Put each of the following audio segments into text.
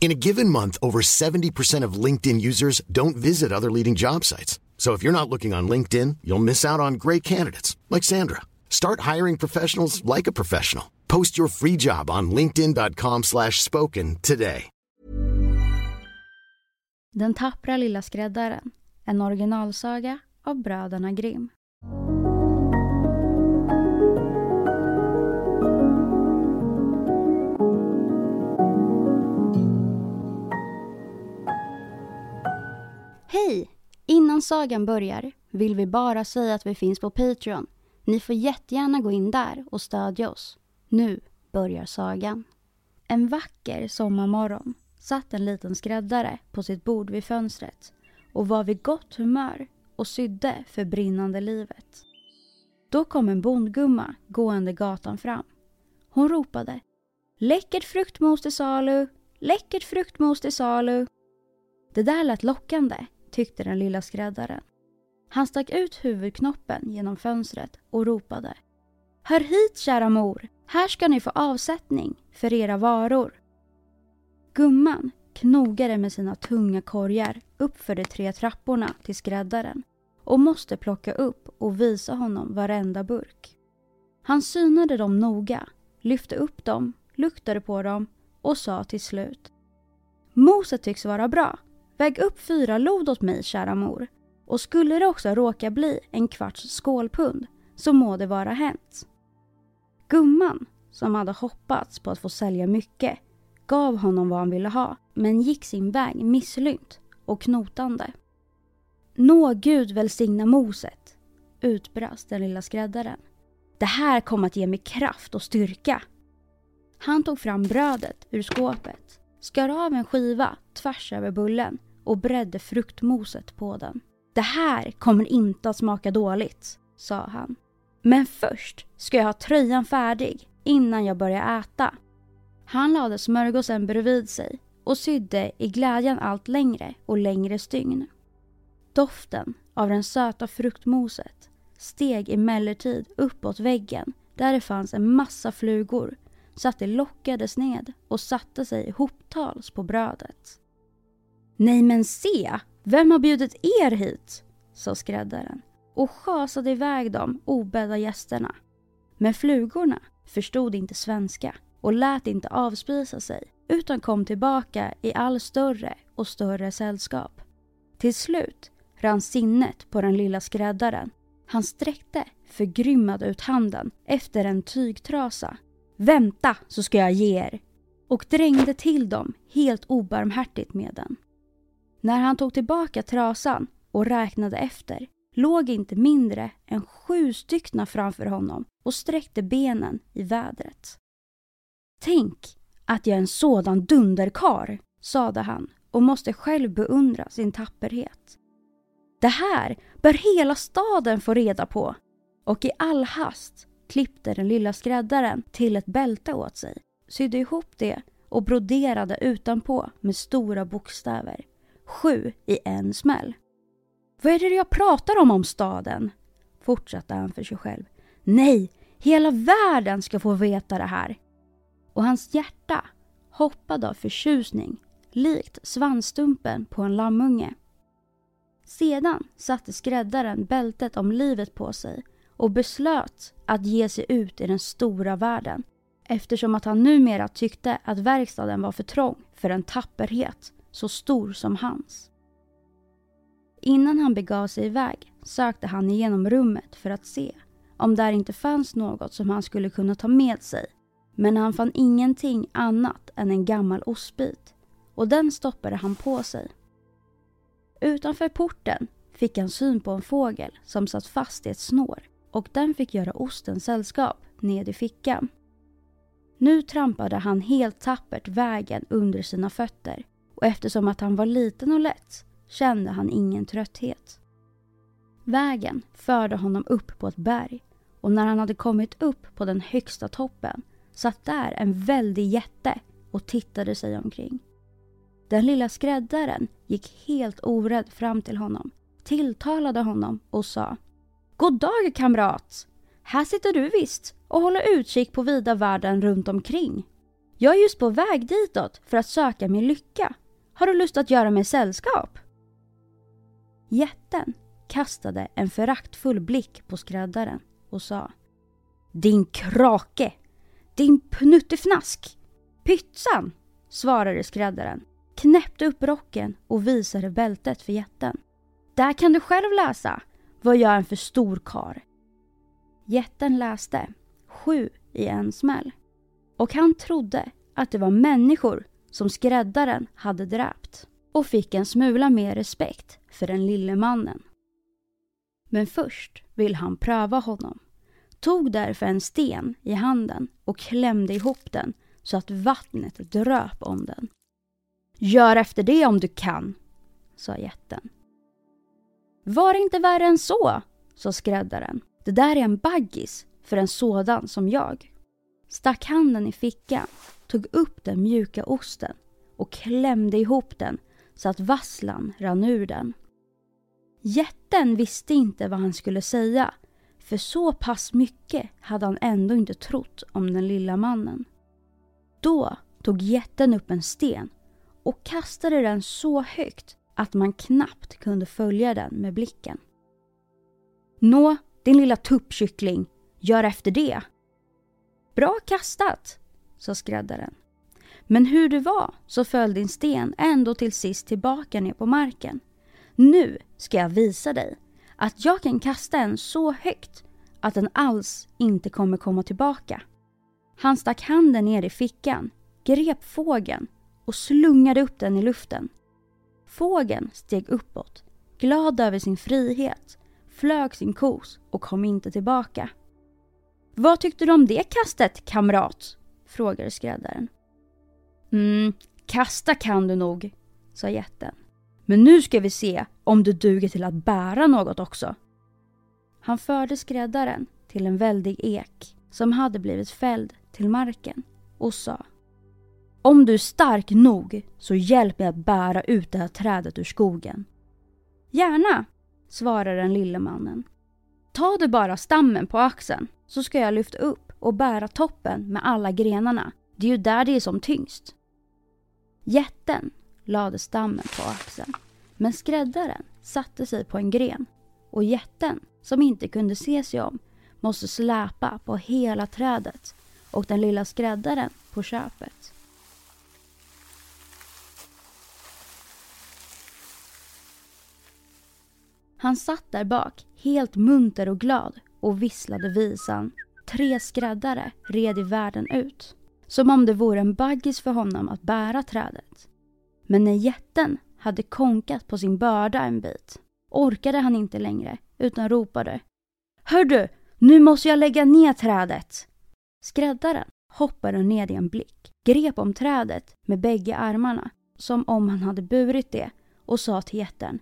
In a given month, over 70% of LinkedIn users don't visit other leading job sites. So if you're not looking on LinkedIn, you'll miss out on great candidates like Sandra. Start hiring professionals like a professional. Post your free job on linkedin.com/spoken today. Den tappra lilla skräddaren. En originalsaga av bröderna Grimm. Hej! Innan sagan börjar vill vi bara säga att vi finns på Patreon. Ni får jättegärna gå in där och stödja oss. Nu börjar sagan. En vacker sommarmorgon satt en liten skräddare på sitt bord vid fönstret och var vid gott humör och sydde för brinnande livet. Då kom en bondgumma gående gatan fram. Hon ropade Läckert fruktmos till salu! Läckert fruktmos till salu! Det där lät lockande tyckte den lilla skräddaren. Han stack ut huvudknoppen genom fönstret och ropade. Hör hit kära mor, här ska ni få avsättning för era varor. Gumman knogade med sina tunga korgar uppför de tre trapporna till skräddaren och måste plocka upp och visa honom varenda burk. Han synade dem noga, lyfte upp dem, luktade på dem och sa till slut. Moset tycks vara bra. Väg upp fyra lod åt mig, kära mor. Och skulle det också råka bli en kvarts skålpund så må det vara hänt. Gumman, som hade hoppats på att få sälja mycket, gav honom vad han ville ha men gick sin väg misslynt och knotande. Nå Gud välsigna moset, utbrast den lilla skräddaren. Det här kommer att ge mig kraft och styrka. Han tog fram brödet ur skåpet, skar av en skiva tvärs över bullen och bredde fruktmoset på den. Det här kommer inte att smaka dåligt, sa han. Men först ska jag ha tröjan färdig innan jag börjar äta. Han lade smörgåsen bredvid sig och sydde i glädjen allt längre och längre stygn. Doften av den söta fruktmoset steg emellertid uppåt väggen där det fanns en massa flugor så att det lockades ned och satte sig hoptals på brödet. Nej men se, vem har bjudit er hit? sa skräddaren och schasade iväg de obädda gästerna. Men flugorna förstod inte svenska och lät inte avspisa sig utan kom tillbaka i all större och större sällskap. Till slut rann sinnet på den lilla skräddaren. Han sträckte förgrymmad ut handen efter en tygtrasa. Vänta så ska jag ge er! Och drängde till dem helt obarmhärtigt med den. När han tog tillbaka trasan och räknade efter låg inte mindre än sju styckna framför honom och sträckte benen i vädret. Tänk att jag är en sådan dunderkar, sade han och måste själv beundra sin tapperhet. Det här bör hela staden få reda på. Och i all hast klippte den lilla skräddaren till ett bälte åt sig, sydde ihop det och broderade utanpå med stora bokstäver. Sju i en smäll. Vad är det jag pratar om om staden? Fortsatte han för sig själv. Nej, hela världen ska få veta det här. Och hans hjärta hoppade av förtjusning likt svansstumpen på en lammunge. Sedan satte skräddaren bältet om livet på sig och beslöt att ge sig ut i den stora världen eftersom att han numera tyckte att verkstaden var för trång för en tapperhet så stor som hans. Innan han begav sig iväg sökte han igenom rummet för att se om där inte fanns något som han skulle kunna ta med sig. Men han fann ingenting annat än en gammal ostbit och den stoppade han på sig. Utanför porten fick han syn på en fågel som satt fast i ett snår och den fick göra osten sällskap ned i fickan. Nu trampade han helt tappert vägen under sina fötter och eftersom att han var liten och lätt kände han ingen trötthet. Vägen förde honom upp på ett berg och när han hade kommit upp på den högsta toppen satt där en väldig jätte och tittade sig omkring. Den lilla skräddaren gick helt orädd fram till honom, tilltalade honom och sa God dag kamrat! Här sitter du visst och håller utkik på vida världen runt omkring. Jag är just på väg ditåt för att söka min lycka. Har du lust att göra mig sällskap? Jätten kastade en föraktfull blick på skräddaren och sa Din krake! Din pnuttefnask! Pyttsan! svarade skräddaren, knäppte upp rocken och visade bältet för jätten. Där kan du själv läsa. Vad jag är en för stor kar. Jätten läste sju i en smäll. Och han trodde att det var människor som skräddaren hade dräpt och fick en smula mer respekt för den lille mannen. Men först vill han pröva honom. Tog därför en sten i handen och klämde ihop den så att vattnet dröp om den. Gör efter det om du kan, sa jätten. Var inte värre än så, sa skräddaren. Det där är en baggis för en sådan som jag. Stack handen i fickan, tog upp den mjuka osten och klämde ihop den så att vasslan rann ur den. Jätten visste inte vad han skulle säga för så pass mycket hade han ändå inte trott om den lilla mannen. Då tog jätten upp en sten och kastade den så högt att man knappt kunde följa den med blicken. Nå, din lilla tuppkyckling, gör efter det. Bra kastat, sa skräddaren. Men hur det var så föll din sten ändå till sist tillbaka ner på marken. Nu ska jag visa dig att jag kan kasta en så högt att den alls inte kommer komma tillbaka. Han stack handen ner i fickan, grep fågeln och slungade upp den i luften. Fågeln steg uppåt, glad över sin frihet, flög sin kos och kom inte tillbaka. Vad tyckte du om det kastet, kamrat? Frågade skräddaren. Mm, kasta kan du nog, sa jätten. Men nu ska vi se om du duger till att bära något också. Han förde skräddaren till en väldig ek som hade blivit fälld till marken och sa Om du är stark nog så hjälp mig att bära ut det här trädet ur skogen. Gärna, svarade den lille mannen. Ta du bara stammen på axeln så ska jag lyfta upp och bära toppen med alla grenarna. Det är ju där det är som tyngst. Jätten lade stammen på axeln. Men skräddaren satte sig på en gren och jätten, som inte kunde se sig om, måste släpa på hela trädet och den lilla skräddaren på köpet. Han satt där bak, helt munter och glad och visslade visan Tre skräddare red i världen ut. Som om det vore en baggis för honom att bära trädet. Men när jätten hade konkat på sin börda en bit orkade han inte längre utan ropade Hördu, nu måste jag lägga ner trädet! Skräddaren hoppade ner i en blick, grep om trädet med bägge armarna som om han hade burit det och sa till jätten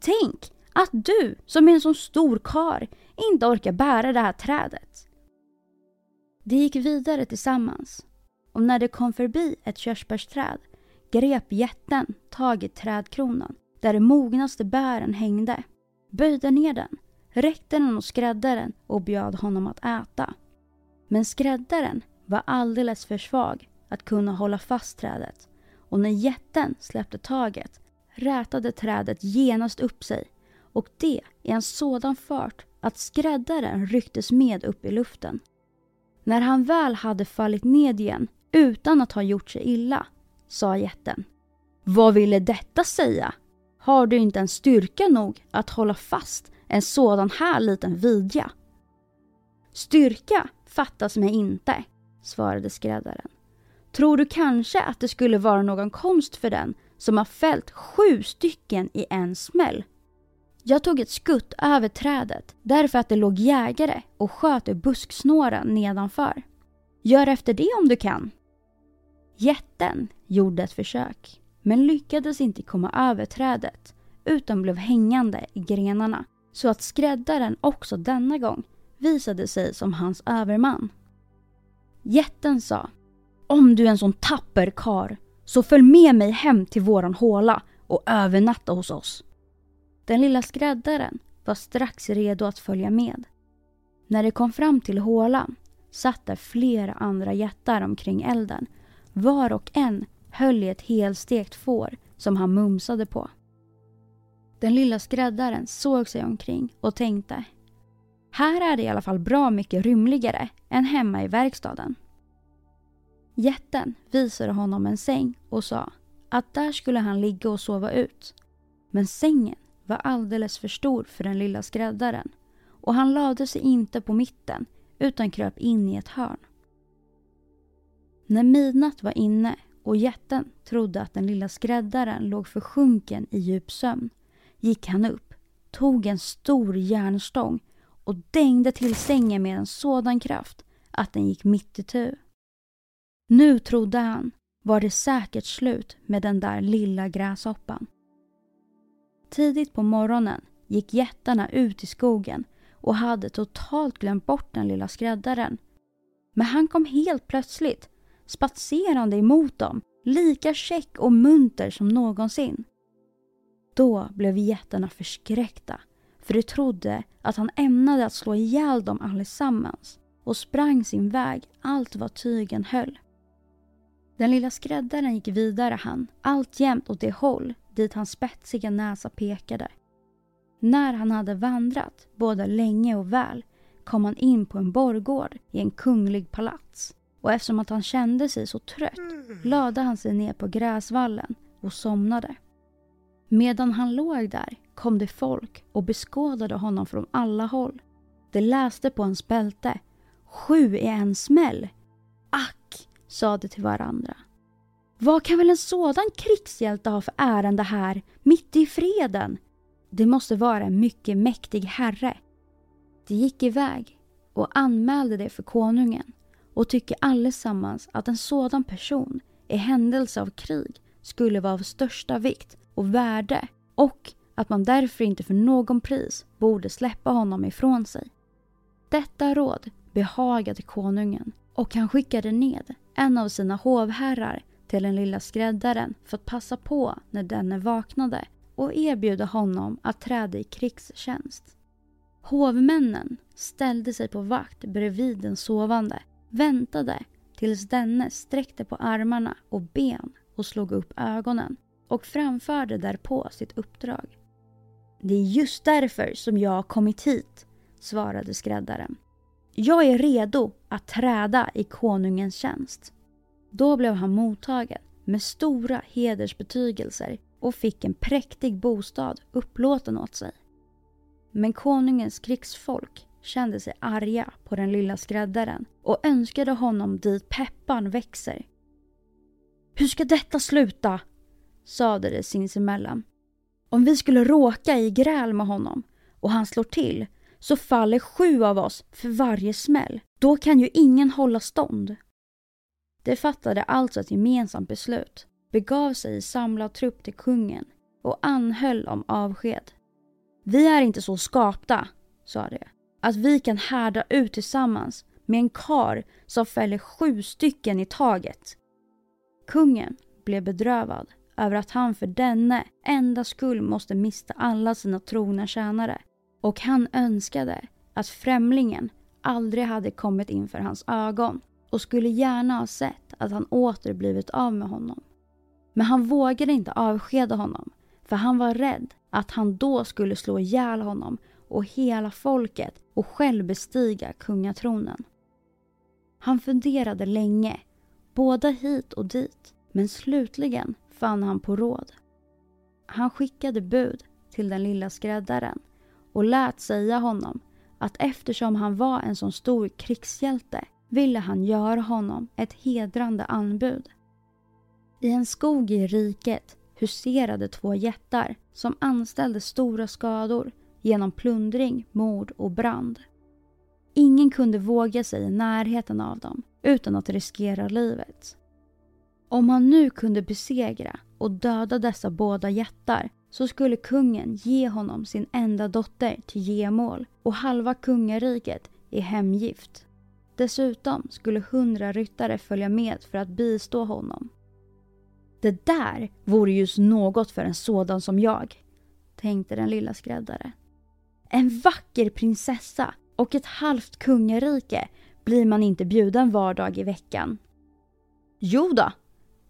Tänk att du som är en så stor kar inte orkar bära det här trädet. De gick vidare tillsammans och när de kom förbi ett körsbärsträd grep jätten tag i trädkronan där de mognaste bären hängde, böjde ner den, räckte den åt skräddaren och bjöd honom att äta. Men skräddaren var alldeles för svag att kunna hålla fast trädet och när jätten släppte taget rätade trädet genast upp sig och det i en sådan fart att skräddaren rycktes med upp i luften. När han väl hade fallit ned igen utan att ha gjort sig illa, sa jätten. Vad ville detta säga? Har du inte en styrka nog att hålla fast en sådan här liten vidja? Styrka fattas mig inte, svarade skräddaren. Tror du kanske att det skulle vara någon konst för den som har fällt sju stycken i en smäll? Jag tog ett skutt över trädet därför att det låg jägare och sköt ur busksnåren nedanför. Gör efter det om du kan. Jätten gjorde ett försök men lyckades inte komma över trädet utan blev hängande i grenarna så att skräddaren också denna gång visade sig som hans överman. Jätten sa Om du är en sån tapper kar så följ med mig hem till våran håla och övernatta hos oss. Den lilla skräddaren var strax redo att följa med. När de kom fram till hålan satt där flera andra jättar omkring elden. Var och en höll i ett helstekt får som han mumsade på. Den lilla skräddaren såg sig omkring och tänkte här är det i alla fall bra mycket rymligare än hemma i verkstaden. Jätten visade honom en säng och sa att där skulle han ligga och sova ut. Men sängen var alldeles för stor för den lilla skräddaren och han lade sig inte på mitten utan kröp in i ett hörn. När midnatt var inne och jätten trodde att den lilla skräddaren låg försjunken i djup sömn gick han upp, tog en stor järnstång och dängde till sängen med en sådan kraft att den gick mitt i tu. Nu trodde han var det säkert slut med den där lilla gräshoppan. Tidigt på morgonen gick jättarna ut i skogen och hade totalt glömt bort den lilla skräddaren. Men han kom helt plötsligt spatserande emot dem, lika käck och munter som någonsin. Då blev jättarna förskräckta för de trodde att han ämnade att slå ihjäl dem allesammans och sprang sin väg allt vad tygen höll. Den lilla skräddaren gick vidare han, alltjämt åt det håll dit hans spetsiga näsa pekade. När han hade vandrat både länge och väl kom han in på en borggård i en kunglig palats. Och eftersom att han kände sig så trött lade han sig ner på gräsvallen och somnade. Medan han låg där kom det folk och beskådade honom från alla håll. De läste på hans bälte. Sju i en smäll. Ack, sa de till varandra. Vad kan väl en sådan krigshjälte ha för ärende här, mitt i freden? Det måste vara en mycket mäktig herre. De gick iväg och anmälde det för konungen och tycker allesammans att en sådan person i händelse av krig skulle vara av största vikt och värde och att man därför inte för någon pris borde släppa honom ifrån sig. Detta råd behagade konungen och han skickade ned en av sina hovherrar till den lilla skräddaren för att passa på när denne vaknade och erbjuda honom att träda i krigstjänst. Hovmännen ställde sig på vakt bredvid den sovande, väntade tills denne sträckte på armarna och ben och slog upp ögonen och framförde därpå sitt uppdrag. Det är just därför som jag har kommit hit, svarade skräddaren. Jag är redo att träda i konungens tjänst. Då blev han mottagen med stora hedersbetygelser och fick en präktig bostad upplåten åt sig. Men konungens krigsfolk kände sig arga på den lilla skräddaren och önskade honom dit pepparn växer. Hur ska detta sluta? sade de sinsemellan. Om vi skulle råka i gräl med honom och han slår till så faller sju av oss för varje smäll. Då kan ju ingen hålla stånd. De fattade alltså ett gemensamt beslut, begav sig i samlad trupp till kungen och anhöll om avsked. Vi är inte så skapta, sa de, att vi kan härda ut tillsammans med en kar som fäller sju stycken i taget. Kungen blev bedrövad över att han för denne enda skull måste mista alla sina trogna tjänare och han önskade att främlingen aldrig hade kommit inför hans ögon och skulle gärna ha sett att han åter blivit av med honom. Men han vågade inte avskeda honom för han var rädd att han då skulle slå ihjäl honom och hela folket och själv bestiga kungatronen. Han funderade länge, både hit och dit, men slutligen fann han på råd. Han skickade bud till den lilla skräddaren och lät säga honom att eftersom han var en så stor krigshjälte ville han göra honom ett hedrande anbud. I en skog i riket huserade två jättar som anställde stora skador genom plundring, mord och brand. Ingen kunde våga sig i närheten av dem utan att riskera livet. Om han nu kunde besegra och döda dessa båda jättar så skulle kungen ge honom sin enda dotter till gemål och halva kungariket i hemgift. Dessutom skulle hundra ryttare följa med för att bistå honom. Det där vore just något för en sådan som jag, tänkte den lilla skräddare. En vacker prinsessa och ett halvt kungarike blir man inte bjuden var dag i veckan. Jo då,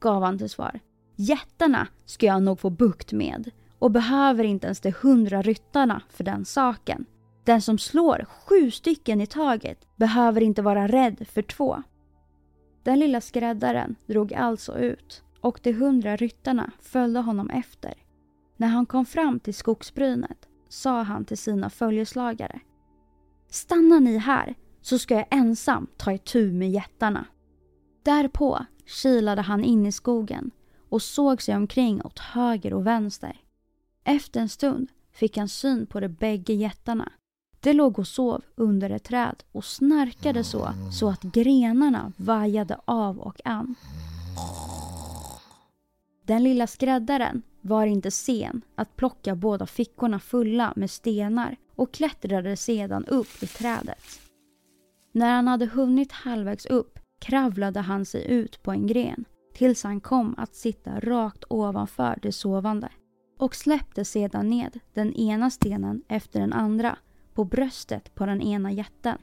gav han till svar. Jättarna ska jag nog få bukt med och behöver inte ens de hundra ryttarna för den saken. Den som slår sju stycken i taget behöver inte vara rädd för två. Den lilla skräddaren drog alltså ut och de hundra ryttarna följde honom efter. När han kom fram till skogsbrynet sa han till sina följeslagare. Stanna ni här så ska jag ensam ta itu med jättarna. Därpå kilade han in i skogen och såg sig omkring åt höger och vänster. Efter en stund fick han syn på de bägge jättarna. De låg och sov under ett träd och snarkade så, så att grenarna vajade av och an. Den lilla skräddaren var inte sen att plocka båda fickorna fulla med stenar och klättrade sedan upp i trädet. När han hade hunnit halvvägs upp kravlade han sig ut på en gren tills han kom att sitta rakt ovanför de sovande och släppte sedan ned den ena stenen efter den andra på bröstet på den ena jätten.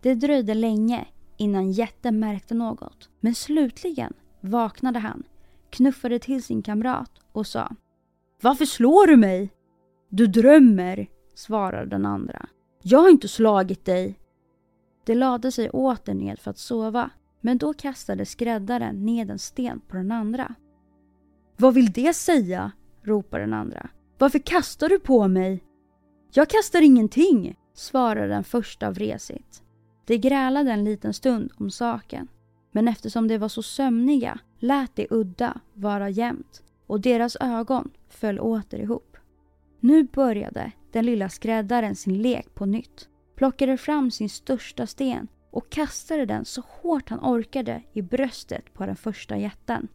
Det dröjde länge innan jätten märkte något men slutligen vaknade han, knuffade till sin kamrat och sa Varför slår du mig? Du drömmer, svarade den andra. Jag har inte slagit dig. De lade sig åter ned för att sova men då kastade skräddaren ned en sten på den andra. Vad vill det säga? ropade den andra. Varför kastar du på mig? Jag kastar ingenting, svarade den första vresigt. De grälade en liten stund om saken. Men eftersom de var så sömniga lät de udda vara jämnt och deras ögon föll åter ihop. Nu började den lilla skräddaren sin lek på nytt, plockade fram sin största sten och kastade den så hårt han orkade i bröstet på den första jätten.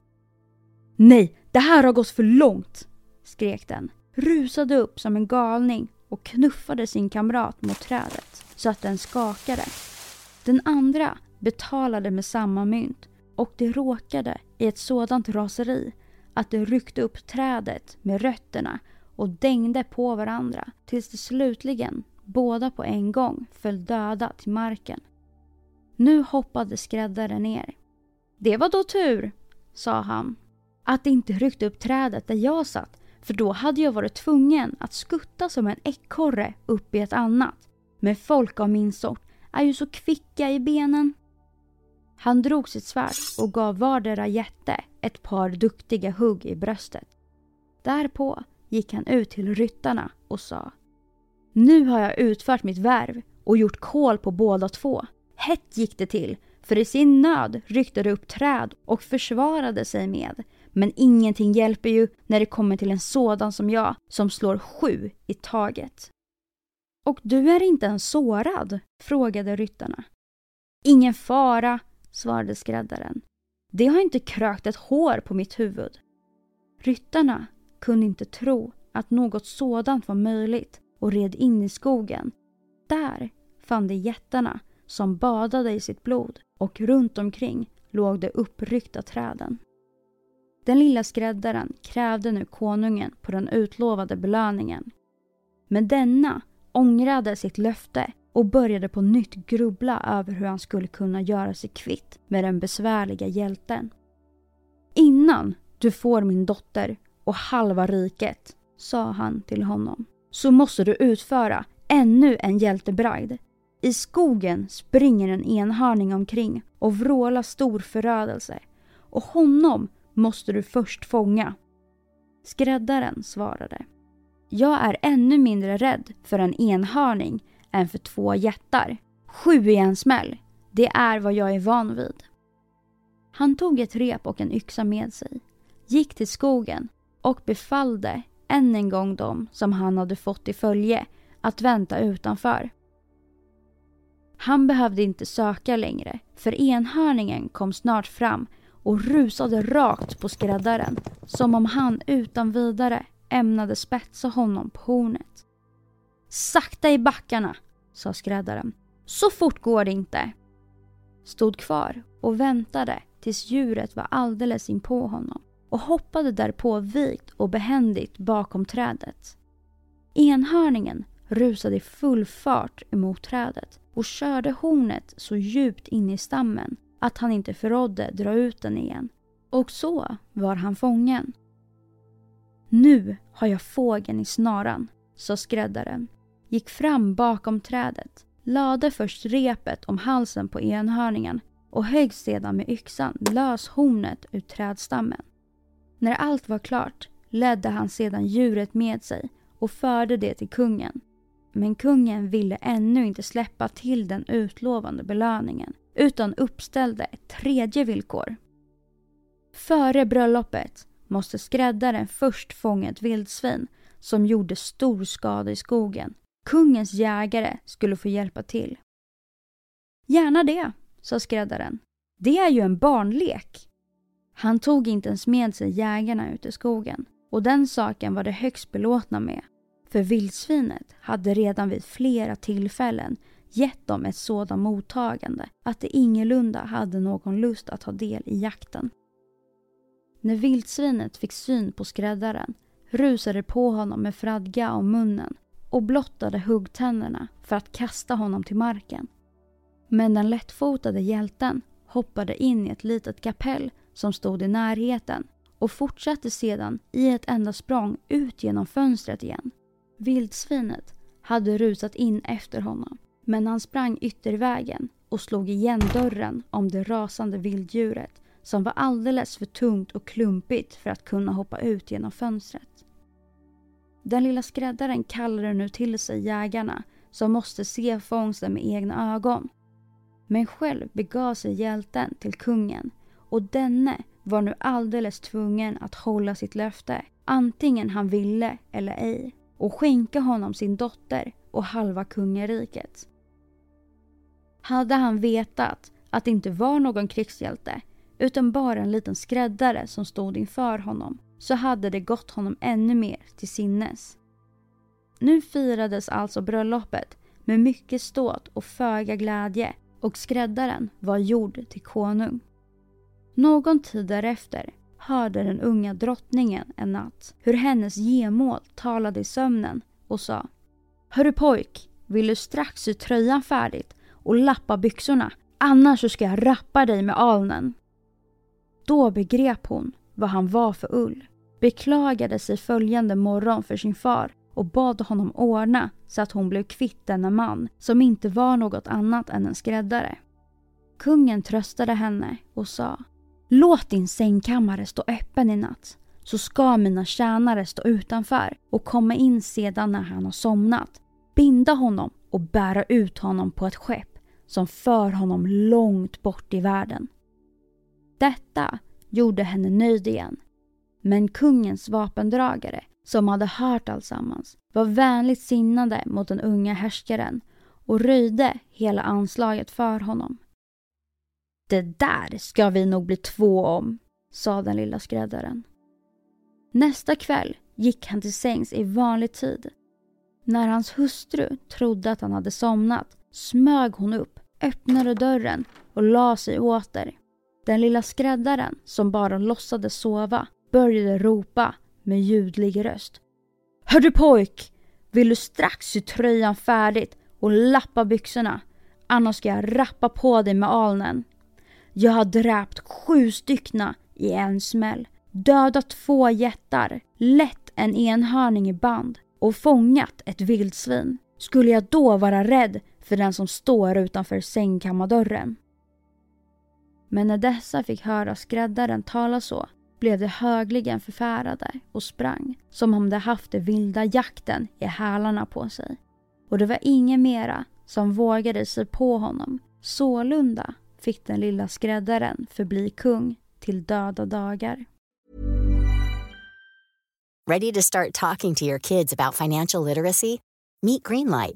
Nej, det här har gått för långt! skrek den, rusade upp som en galning och knuffade sin kamrat mot trädet så att den skakade. Den andra betalade med samma mynt och det råkade i ett sådant raseri att de ryckte upp trädet med rötterna och dängde på varandra tills de slutligen båda på en gång föll döda till marken. Nu hoppade skräddaren ner. Det var då tur, sa han, att det inte ryckte upp trädet där jag satt för då hade jag varit tvungen att skutta som en ekorre upp i ett annat. Men folk av min sort är ju så kvicka i benen. Han drog sitt svärd och gav vardera jätte ett par duktiga hugg i bröstet. Därpå gick han ut till ryttarna och sa Nu har jag utfört mitt värv och gjort kål på båda två. Hett gick det till, för i sin nöd ryckte de upp träd och försvarade sig med. Men ingenting hjälper ju när det kommer till en sådan som jag som slår sju i taget. Och du är inte ens sårad? frågade ryttarna. Ingen fara, svarade skräddaren. Det har inte krökt ett hår på mitt huvud. Ryttarna kunde inte tro att något sådant var möjligt och red in i skogen. Där fann de jättarna som badade i sitt blod och runt omkring låg de uppryckta träden. Den lilla skräddaren krävde nu konungen på den utlovade belöningen. Men denna ångrade sitt löfte och började på nytt grubbla över hur han skulle kunna göra sig kvitt med den besvärliga hjälten. Innan du får min dotter och halva riket, sa han till honom, så måste du utföra ännu en hjältebragd. I skogen springer en enhörning omkring och vrålar stor förödelse. Och honom måste du först fånga. Skräddaren svarade. Jag är ännu mindre rädd för en enhörning än för två jättar. Sju i en smäll, det är vad jag är van vid. Han tog ett rep och en yxa med sig, gick till skogen och befallde än en gång dem som han hade fått i följe att vänta utanför. Han behövde inte söka längre för enhörningen kom snart fram och rusade rakt på skräddaren som om han utan vidare ämnade spetsa honom på hornet. Sakta i backarna, sa skräddaren. Så fort går det inte. Stod kvar och väntade tills djuret var alldeles inpå honom och hoppade därpå vikt och behändigt bakom trädet. Enhörningen rusade i full fart emot trädet och körde hornet så djupt in i stammen att han inte förrådde dra ut den igen. Och så var han fången. Nu har jag fågeln i snaran, sa skräddaren. Gick fram bakom trädet, lade först repet om halsen på enhörningen och högg sedan med yxan lös hornet ur trädstammen. När allt var klart ledde han sedan djuret med sig och förde det till kungen. Men kungen ville ännu inte släppa till den utlovande belöningen utan uppställde ett tredje villkor. Före bröllopet måste skräddaren först fånga ett vildsvin som gjorde stor skada i skogen. Kungens jägare skulle få hjälpa till. Gärna det, sa skräddaren. Det är ju en barnlek. Han tog inte ens med sig jägarna ut i skogen och den saken var de högst belåtna med. För vildsvinet hade redan vid flera tillfällen gett dem ett sådant mottagande att de ingalunda hade någon lust att ta del i jakten. När vildsvinet fick syn på skräddaren rusade på honom med fradga om munnen och blottade huggtänderna för att kasta honom till marken. Men den lättfotade hjälten hoppade in i ett litet kapell som stod i närheten och fortsatte sedan i ett enda språng ut genom fönstret igen. Vildsvinet hade rusat in efter honom men han sprang yttervägen och slog igen dörren om det rasande vilddjuret som var alldeles för tungt och klumpigt för att kunna hoppa ut genom fönstret. Den lilla skräddaren kallade nu till sig jägarna som måste se fångsten med egna ögon. Men själv begav sig hjälten till kungen och denne var nu alldeles tvungen att hålla sitt löfte, antingen han ville eller ej, och skänka honom sin dotter och halva kungariket. Hade han vetat att det inte var någon krigshjälte utan bara en liten skräddare som stod inför honom så hade det gått honom ännu mer till sinnes. Nu firades alltså bröllopet med mycket ståt och föga glädje och skräddaren var gjord till konung. Någon tid därefter hörde den unga drottningen en natt hur hennes gemål talade i sömnen och sa Hörru pojk, vill du strax sy tröjan färdigt och lappa byxorna annars så ska jag rappa dig med alnen. Då begrep hon vad han var för ull, beklagade sig följande morgon för sin far och bad honom ordna så att hon blev kvitt denna man som inte var något annat än en skräddare. Kungen tröstade henne och sa Låt din sängkammare stå öppen i natt så ska mina tjänare stå utanför och komma in sedan när han har somnat, binda honom och bära ut honom på ett skepp som för honom långt bort i världen. Detta gjorde henne nöjd igen. Men kungens vapendragare, som hade hört alltsammans, var vänligt sinnade mot den unga härskaren och röjde hela anslaget för honom. Det där ska vi nog bli två om, sa den lilla skräddaren. Nästa kväll gick han till sängs i vanlig tid. När hans hustru trodde att han hade somnat smög hon upp, öppnade dörren och la sig åter. Den lilla skräddaren, som bara låtsades sova, började ropa med ljudlig röst. Hör du pojk! Vill du strax sy tröjan färdigt och lappa byxorna? Annars ska jag rappa på dig med alnen. Jag har dräpt sju styckna i en smäll, dödat två jättar, lett en enhörning i band och fångat ett vildsvin. Skulle jag då vara rädd för den som står utanför sängkammardörren. Men när dessa fick höra skräddaren tala så blev de högligen förfärade och sprang som om de haft den vilda jakten i hälarna på sig. Och det var ingen mera som vågade sig på honom. Sålunda fick den lilla skräddaren förbli kung till döda dagar. Ready to start talking to your kids about financial literacy? Meet Greenlight,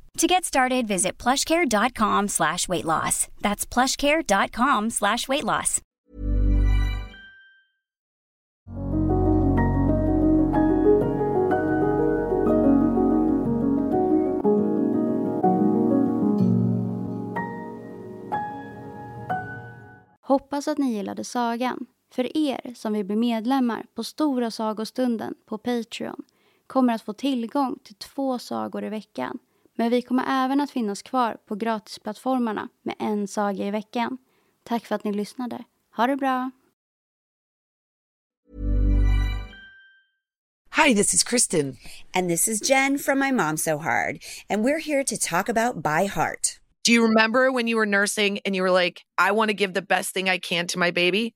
To get started, visit plushcare.com slash weight loss. That's plushcare.com slash weight loss. Hoppas att ni gillade sagan. För er som vill bli medlemmar på Stora sagostunden på Patreon kommer att få tillgång till två sagor i veckan. Men vi kommer även att finnas kvar på gratisplattformarna med en saga i veckan. Tack för att ni lyssnade. Ha det bra! Hi, this is Kristen. And this is Jen from My Mom So Hard. And we're here to talk about By Heart. Do you remember when you were nursing and you were like, I want to give the best thing I can to my baby?